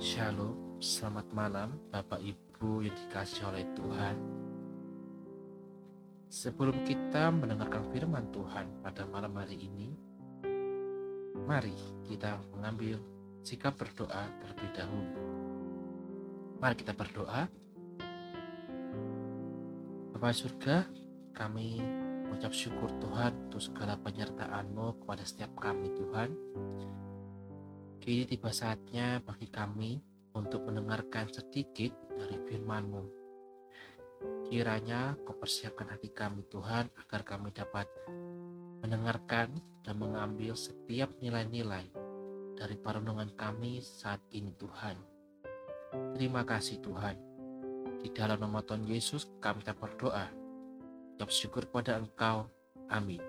Shalom, selamat malam Bapak Ibu yang dikasih oleh Tuhan. Sebelum kita mendengarkan firman Tuhan pada malam hari ini, mari kita mengambil sikap berdoa terlebih dahulu. Mari kita berdoa. Bapak surga, kami mengucap syukur Tuhan untuk segala penyertaan-Mu kepada setiap kami Tuhan. Kini tiba saatnya bagi kami untuk mendengarkan sedikit dari firman-Mu. Kiranya Kau persiapkan hati kami Tuhan agar kami dapat mendengarkan dan mengambil setiap nilai-nilai dari perenungan kami saat ini Tuhan. Terima kasih Tuhan. Di dalam nama Tuhan Yesus kami tak berdoa. Ucap syukur kepada Engkau. Amin.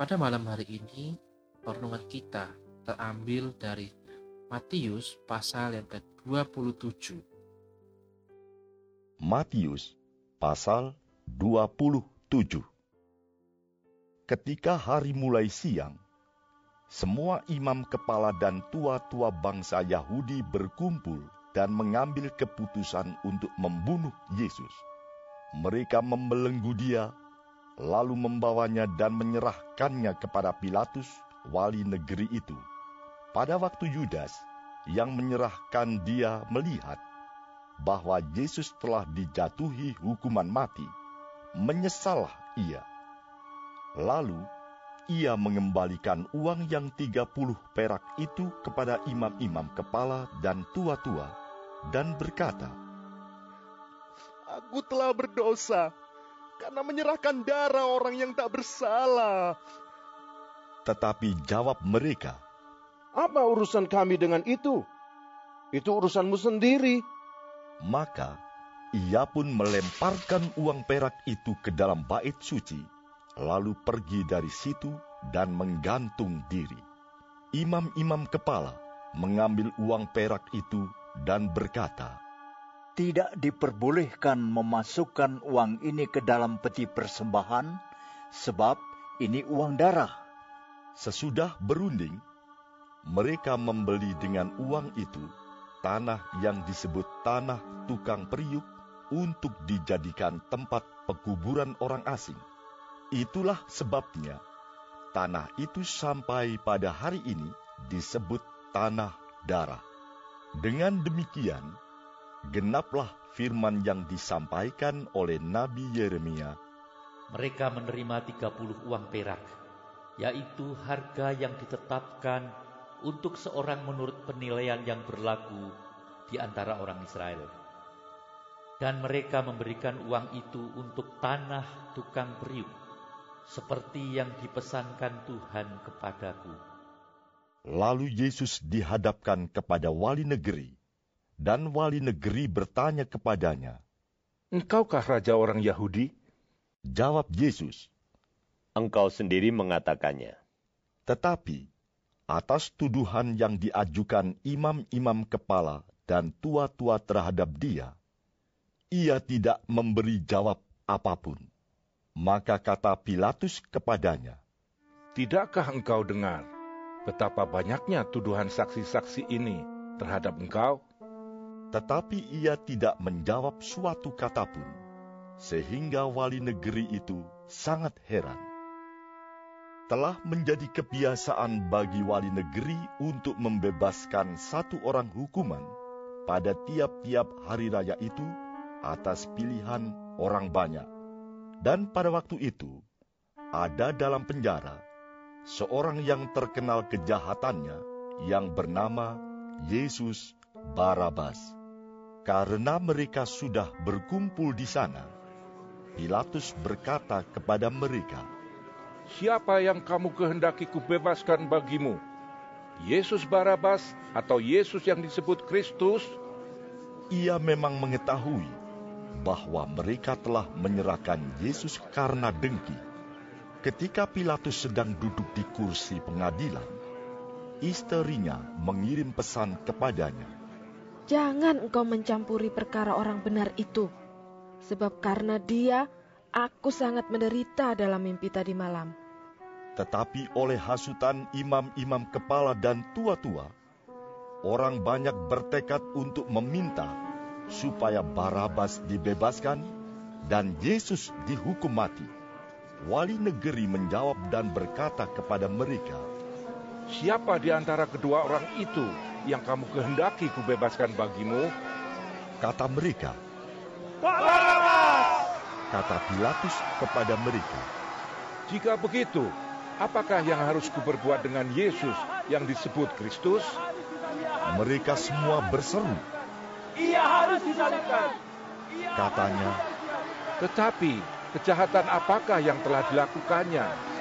Pada malam hari ini renungan kita terambil dari Matius pasal yang ke-27. Matius pasal 27 Ketika hari mulai siang, semua imam kepala dan tua-tua bangsa Yahudi berkumpul dan mengambil keputusan untuk membunuh Yesus. Mereka membelenggu dia, lalu membawanya dan menyerahkannya kepada Pilatus wali negeri itu. Pada waktu Yudas yang menyerahkan dia melihat bahwa Yesus telah dijatuhi hukuman mati, menyesallah ia. Lalu ia mengembalikan uang yang tiga puluh perak itu kepada imam-imam kepala dan tua-tua dan berkata, Aku telah berdosa karena menyerahkan darah orang yang tak bersalah. Tetapi jawab mereka, Apa urusan kami dengan itu? Itu urusanmu sendiri. Maka ia pun melemparkan uang perak itu ke dalam bait suci, lalu pergi dari situ dan menggantung diri. Imam-imam kepala mengambil uang perak itu dan berkata, Tidak diperbolehkan memasukkan uang ini ke dalam peti persembahan, sebab ini uang darah. Sesudah berunding, mereka membeli dengan uang itu tanah yang disebut tanah tukang periuk untuk dijadikan tempat pekuburan orang asing. Itulah sebabnya tanah itu sampai pada hari ini disebut tanah darah. Dengan demikian, genaplah firman yang disampaikan oleh Nabi Yeremia. Mereka menerima 30 uang perak yaitu harga yang ditetapkan untuk seorang menurut penilaian yang berlaku di antara orang Israel. Dan mereka memberikan uang itu untuk tanah tukang periuk, seperti yang dipesankan Tuhan kepadaku. Lalu Yesus dihadapkan kepada wali negeri, dan wali negeri bertanya kepadanya, Engkaukah raja orang Yahudi? Jawab Yesus, engkau sendiri mengatakannya. Tetapi atas tuduhan yang diajukan imam-imam kepala dan tua-tua terhadap dia, ia tidak memberi jawab apa pun. Maka kata Pilatus kepadanya, Tidakkah engkau dengar betapa banyaknya tuduhan saksi-saksi ini terhadap engkau? Tetapi ia tidak menjawab suatu kata pun, sehingga wali negeri itu sangat heran telah menjadi kebiasaan bagi wali negeri untuk membebaskan satu orang hukuman pada tiap-tiap hari raya itu atas pilihan orang banyak. Dan pada waktu itu, ada dalam penjara seorang yang terkenal kejahatannya yang bernama Yesus Barabas. Karena mereka sudah berkumpul di sana, Pilatus berkata kepada mereka, Siapa yang kamu kehendaki kubebaskan bagimu? Yesus Barabas atau Yesus yang disebut Kristus? Ia memang mengetahui bahwa mereka telah menyerahkan Yesus karena dengki. Ketika Pilatus sedang duduk di kursi pengadilan, istrinya mengirim pesan kepadanya. Jangan engkau mencampuri perkara orang benar itu, sebab karena dia Aku sangat menderita dalam mimpi tadi malam. Tetapi oleh hasutan imam-imam kepala dan tua-tua, orang banyak bertekad untuk meminta supaya Barabas dibebaskan dan Yesus dihukum mati. Wali negeri menjawab dan berkata kepada mereka, Siapa di antara kedua orang itu yang kamu kehendaki kubebaskan bagimu? Kata mereka, Kata Pilatus kepada mereka, Jika begitu, apakah yang harus kuperbuat dengan Yesus yang disebut Kristus? Mereka semua berseru. Ia harus disalibkan. Katanya, Tetapi kejahatan apakah yang telah dilakukannya?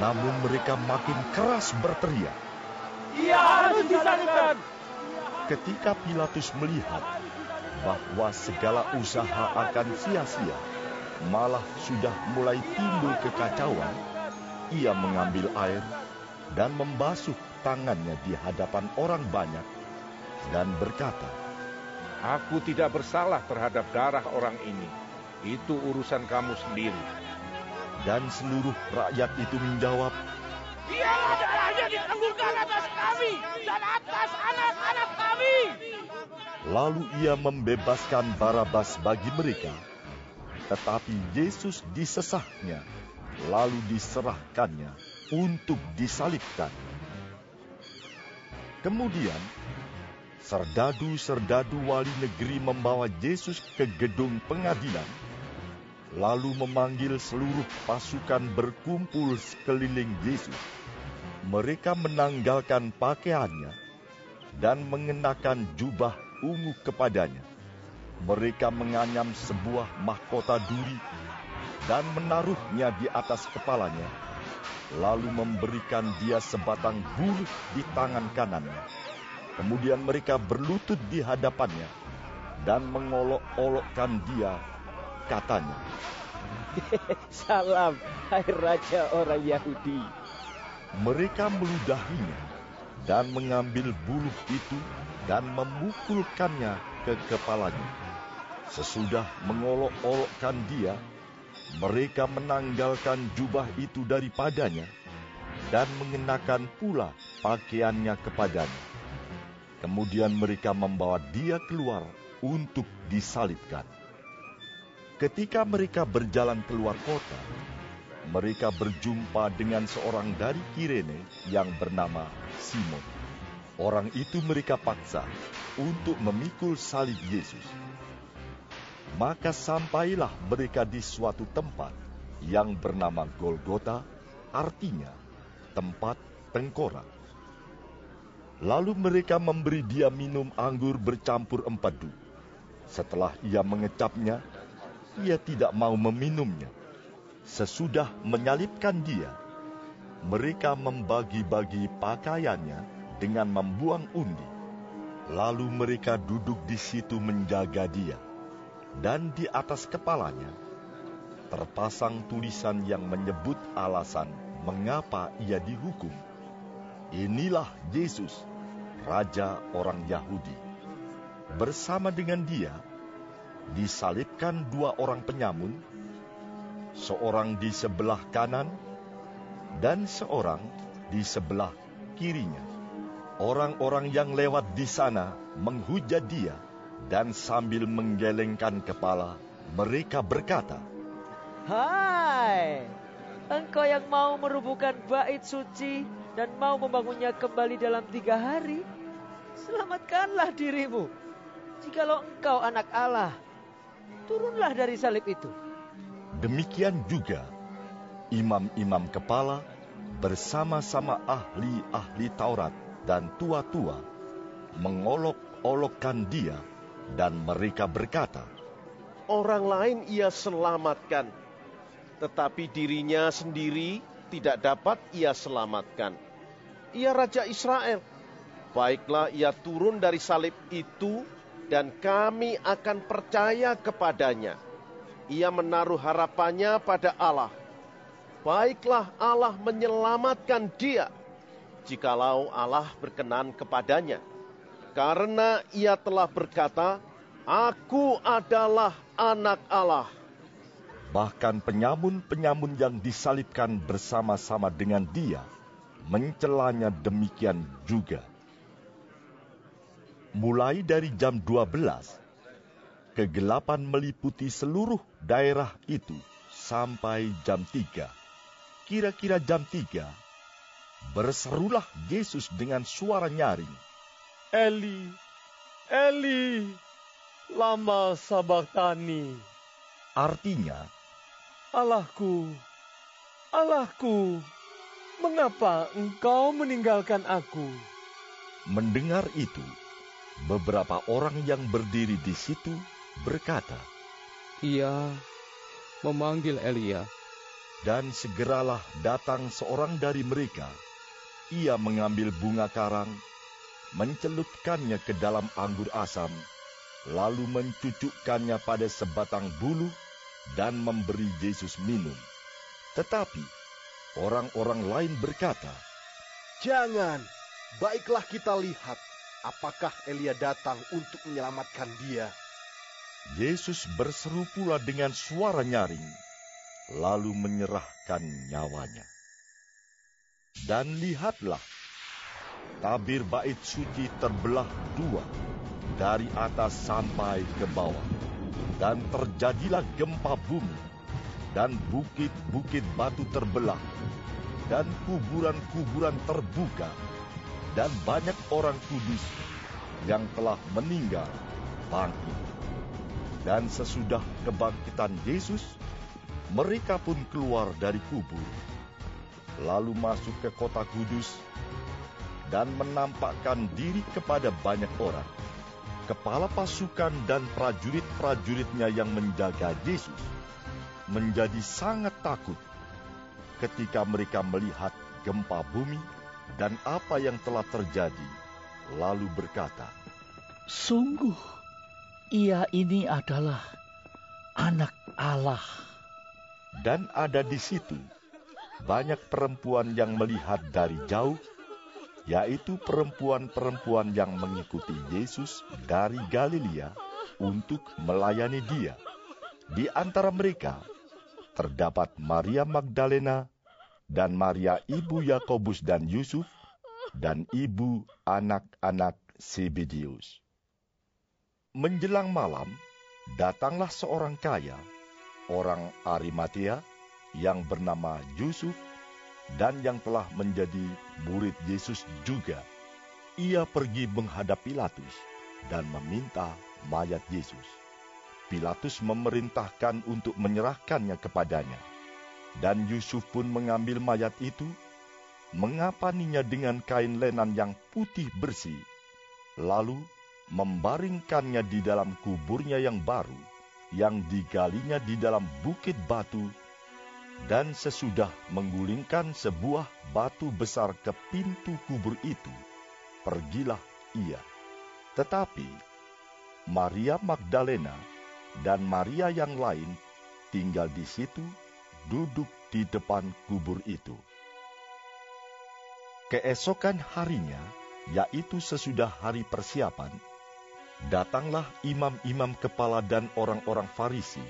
namun mereka makin keras berteriak. Ia harus disalibkan. Ketika Pilatus melihat bahwa segala usaha akan sia-sia, malah sudah mulai timbul kekacauan, ia mengambil air dan membasuh tangannya di hadapan orang banyak dan berkata, Aku tidak bersalah terhadap darah orang ini. Itu urusan kamu sendiri. dan seluruh rakyat itu menjawab, Biarlah darahnya ditangguhkan atas kami dan atas anak-anak kami. Lalu ia membebaskan Barabas bagi mereka, tetapi Yesus disesahnya, lalu diserahkannya untuk disalibkan. Kemudian, serdadu-serdadu wali negeri membawa Yesus ke gedung pengadilan, lalu memanggil seluruh pasukan berkumpul sekeliling Yesus. Mereka menanggalkan pakaiannya dan mengenakan jubah ungu kepadanya. Mereka menganyam sebuah mahkota duri dan menaruhnya di atas kepalanya, lalu memberikan dia sebatang bulu di tangan kanannya. Kemudian mereka berlutut di hadapannya dan mengolok-olokkan dia, katanya, Salam, hai Raja orang Yahudi. Mereka meludahinya dan mengambil bulu itu dan memukulkannya ke kepalanya. Sesudah mengolok-olokkan dia, mereka menanggalkan jubah itu daripadanya dan mengenakan pula pakaiannya kepadanya. Kemudian mereka membawa dia keluar untuk disalibkan. Ketika mereka berjalan keluar kota, mereka berjumpa dengan seorang dari Kirene yang bernama Simon. Orang itu mereka paksa untuk memikul salib Yesus. Maka sampailah mereka di suatu tempat yang bernama Golgota, artinya tempat tengkorak. Lalu mereka memberi dia minum anggur bercampur empedu. Setelah ia mengecapnya, ia tidak mau meminumnya. Sesudah menyalibkan dia, mereka membagi-bagi pakaiannya dengan membuang undi. Lalu mereka duduk di situ menjaga dia, dan di atas kepalanya terpasang tulisan yang menyebut alasan mengapa ia dihukum. Inilah Yesus, Raja orang Yahudi. Bersama dengan dia, disalibkan dua orang penyamun, seorang di sebelah kanan dan seorang di sebelah kirinya. Orang-orang yang lewat di sana menghujat dia dan sambil menggelengkan kepala, mereka berkata, Hai, engkau yang mau merubuhkan bait suci dan mau membangunnya kembali dalam tiga hari, selamatkanlah dirimu. Jikalau engkau anak Allah, turunlah dari salib itu. Demikian juga imam-imam kepala bersama-sama ahli-ahli Taurat dan tua-tua mengolok-olokkan dia dan mereka berkata, Orang lain ia selamatkan, tetapi dirinya sendiri tidak dapat ia selamatkan. Ia Raja Israel. Baiklah ia turun dari salib itu dan kami akan percaya kepadanya. Ia menaruh harapannya pada Allah. Baiklah Allah menyelamatkan dia, jikalau Allah berkenan kepadanya. Karena ia telah berkata, Aku adalah anak Allah. Bahkan penyamun-penyamun yang disalibkan bersama-sama dengan dia mencelanya demikian juga. Mulai dari jam 12, kegelapan meliputi seluruh daerah itu sampai jam 3. Kira-kira jam 3, berserulah Yesus dengan suara nyaring. Eli, Eli, lama sabachthani. Artinya, Allahku, Allahku, mengapa engkau meninggalkan aku? Mendengar itu, beberapa orang yang berdiri di situ berkata, Ia memanggil Elia. Dan segeralah datang seorang dari mereka. Ia mengambil bunga karang, mencelupkannya ke dalam anggur asam, lalu mencucukkannya pada sebatang bulu dan memberi Yesus minum. Tetapi orang-orang lain berkata, Jangan, baiklah kita lihat apakah Elia datang untuk menyelamatkan dia. Yesus berseru pula dengan suara nyaring, lalu menyerahkan nyawanya. Dan lihatlah, tabir bait suci terbelah dua, dari atas sampai ke bawah. Dan terjadilah gempa bumi, dan bukit-bukit batu terbelah, dan kuburan-kuburan terbuka, dan banyak orang kudus yang telah meninggal bangkit. Dan sesudah kebangkitan Yesus, mereka pun keluar dari kubur, lalu masuk ke kota kudus dan menampakkan diri kepada banyak orang. Kepala pasukan dan prajurit-prajuritnya yang menjaga Yesus menjadi sangat takut ketika mereka melihat gempa bumi dan apa yang telah terjadi, lalu berkata, Sungguh, ia ini adalah anak Allah. Dan ada di situ banyak perempuan yang melihat dari jauh, yaitu perempuan-perempuan yang mengikuti Yesus dari Galilea untuk melayani dia. Di antara mereka terdapat Maria Magdalena dan Maria ibu Yakobus dan Yusuf dan ibu anak-anak Sibidius. Menjelang malam, datanglah seorang kaya, orang Arimatea, yang bernama Yusuf, dan yang telah menjadi murid Yesus juga. Ia pergi menghadap Pilatus dan meminta mayat Yesus. Pilatus memerintahkan untuk menyerahkannya kepadanya. Dan Yusuf pun mengambil mayat itu, mengapaninya dengan kain lenan yang putih bersih, lalu membaringkannya di dalam kuburnya yang baru, yang digalinya di dalam bukit batu, dan sesudah menggulingkan sebuah batu besar ke pintu kubur itu, pergilah ia. Tetapi Maria Magdalena dan Maria yang lain tinggal di situ, duduk di depan kubur itu. Keesokan harinya, yaitu sesudah hari persiapan, datanglah imam-imam kepala dan orang-orang Farisi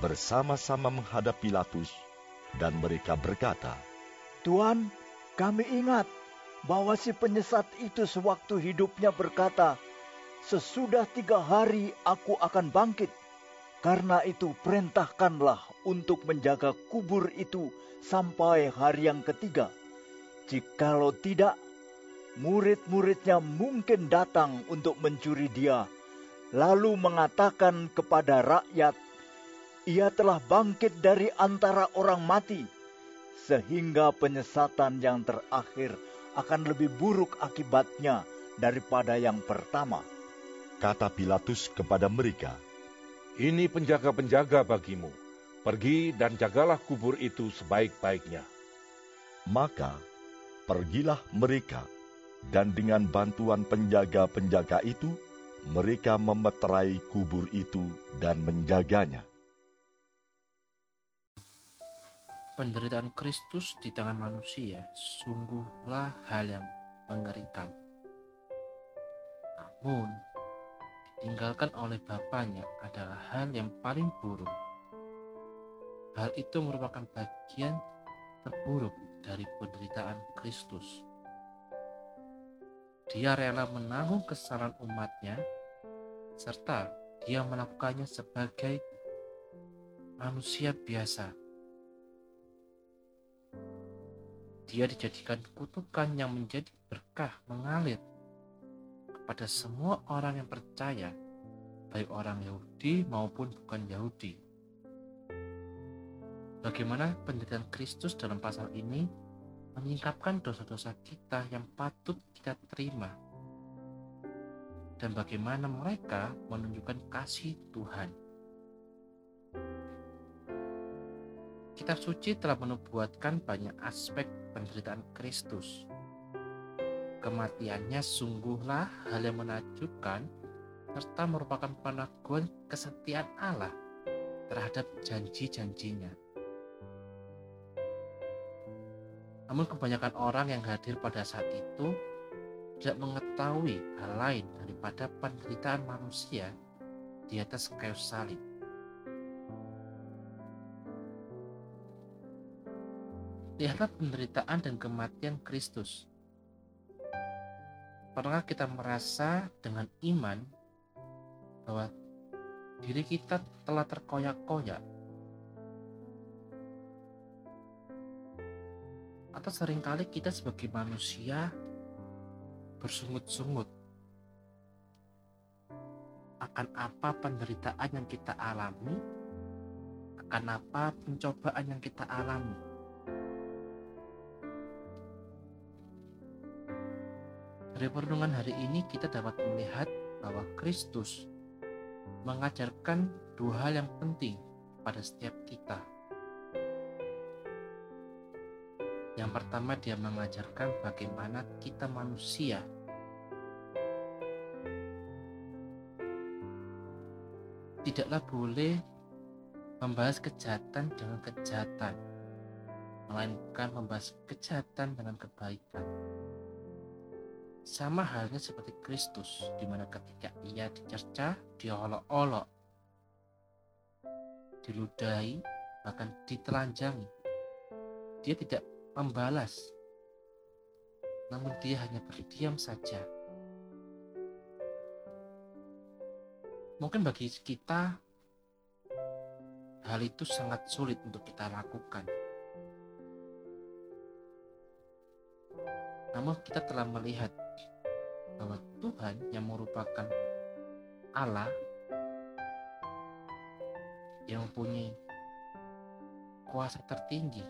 bersama-sama menghadap Pilatus, dan mereka berkata, Tuan, kami ingat bahwa si penyesat itu sewaktu hidupnya berkata, Sesudah tiga hari aku akan bangkit. Karena itu perintahkanlah untuk menjaga kubur itu sampai hari yang ketiga. Jikalau tidak, murid-muridnya mungkin datang untuk mencuri dia, lalu mengatakan kepada rakyat, ia telah bangkit dari antara orang mati, sehingga penyesatan yang terakhir akan lebih buruk akibatnya daripada yang pertama. Kata Pilatus kepada mereka, Ini penjaga-penjaga bagimu. Pergi dan jagalah kubur itu sebaik-baiknya. Maka pergilah mereka, dan dengan bantuan penjaga-penjaga itu, mereka memeterai kubur itu dan menjaganya. Penderitaan Kristus di tangan manusia sungguhlah hal yang mengerikan. Namun, ditinggalkan oleh Bapaknya adalah hal yang paling buruk. Hal itu merupakan bagian terburuk dari penderitaan Kristus. dia rela menanggung kesalahan umatnya, serta dia melakukannya sebagai manusia biasa. Dia dijadikan kutukan yang menjadi berkah mengalir kepada semua orang yang percaya, baik orang Yahudi maupun bukan Yahudi. Bagaimana penderitaan Kristus dalam pasal ini menyingkapkan dosa-dosa kita yang patut kita terima dan bagaimana mereka menunjukkan kasih Tuhan. Kitab suci telah menubuatkan banyak aspek penderitaan Kristus. Kematiannya sungguhlah hal yang menakjubkan serta merupakan pengakuan kesetiaan Allah terhadap janji-janjinya. Namun kebanyakan orang yang hadir pada saat itu tidak mengetahui hal lain daripada penderitaan manusia di atas kayu salib. Lihatlah penderitaan dan kematian Kristus. Pernah kita merasa dengan iman bahwa diri kita telah terkoyak-koyak atau sering kali kita sebagai manusia bersungut-sungut akan apa penderitaan yang kita alami, akan apa pencobaan yang kita alami. Dari perenungan hari ini kita dapat melihat bahwa Kristus mengajarkan dua hal yang penting pada setiap kita. Yang pertama dia mengajarkan bagaimana kita manusia tidaklah boleh membahas kejahatan dengan kejahatan, melainkan membahas kejahatan dengan kebaikan. Sama halnya seperti Kristus, di mana ketika ia dicerca, diolok-olok, diludahi, bahkan ditelanjangi. Dia tidak membalas, namun dia hanya berdiam saja. Mungkin bagi kita, hal itu sangat sulit untuk kita lakukan. Namun, kita telah melihat bahwa Tuhan yang merupakan Allah yang mempunyai kuasa tertinggi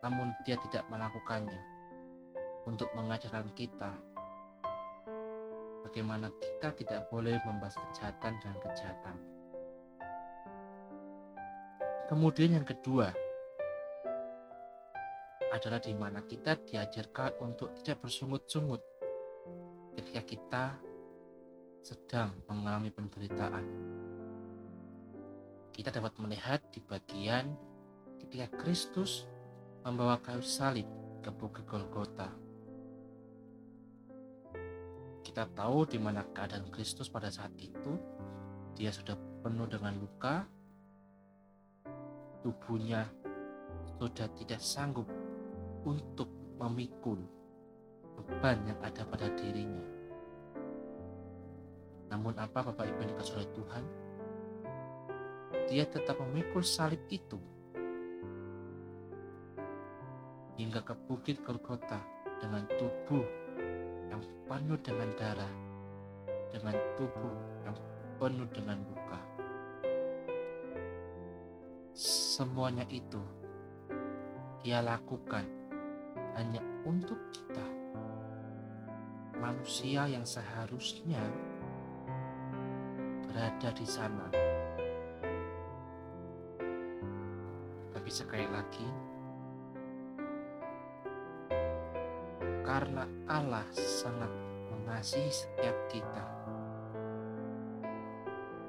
namun dia tidak melakukannya untuk mengajarkan kita bagaimana kita tidak boleh membahas kejahatan dan kejahatan. Kemudian yang kedua adalah di mana kita diajarkan untuk tidak bersungut-sungut ketika kita sedang mengalami penderitaan. Kita dapat melihat di bagian ketika Kristus membawa kayu salib ke Bukit Golgota. Kita tahu di mana keadaan Kristus pada saat itu. Dia sudah penuh dengan luka. Tubuhnya sudah tidak sanggup untuk memikul beban yang ada pada dirinya. Namun apa Bapak Ibu yang dikasih oleh Tuhan? Dia tetap memikul salib itu hingga ke bukit Golgota dengan tubuh yang penuh dengan darah, dengan tubuh yang penuh dengan luka. Semuanya itu dia lakukan hanya untuk kita, manusia yang seharusnya berada di sana. Tapi sekali lagi, karena Allah sangat mengasihi setiap kita.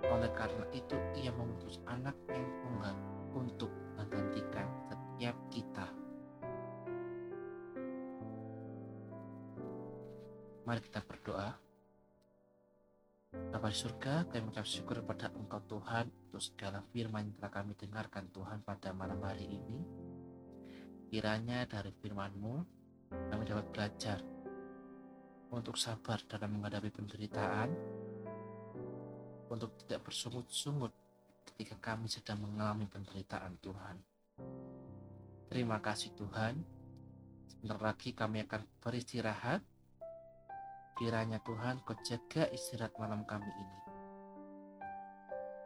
Oleh karena itu, Ia mengutus anak yang tunggal untuk menggantikan setiap kita. Mari kita berdoa. Bapa di surga, kami mengucap syukur kepada Engkau Tuhan untuk segala firman yang telah kami dengarkan Tuhan pada malam hari ini. Kiranya dari firman-Mu kami dapat belajar untuk sabar dalam menghadapi penderitaan, untuk tidak bersungut-sungut ketika kami sedang mengalami penderitaan Tuhan. Terima kasih Tuhan. Sebentar lagi kami akan beristirahat. Kiranya Tuhan kau jaga istirahat malam kami ini.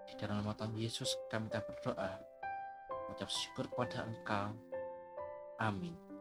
Di dalam nama Tuhan Yesus kami tak berdoa. Ucap syukur pada Engkau. Amin.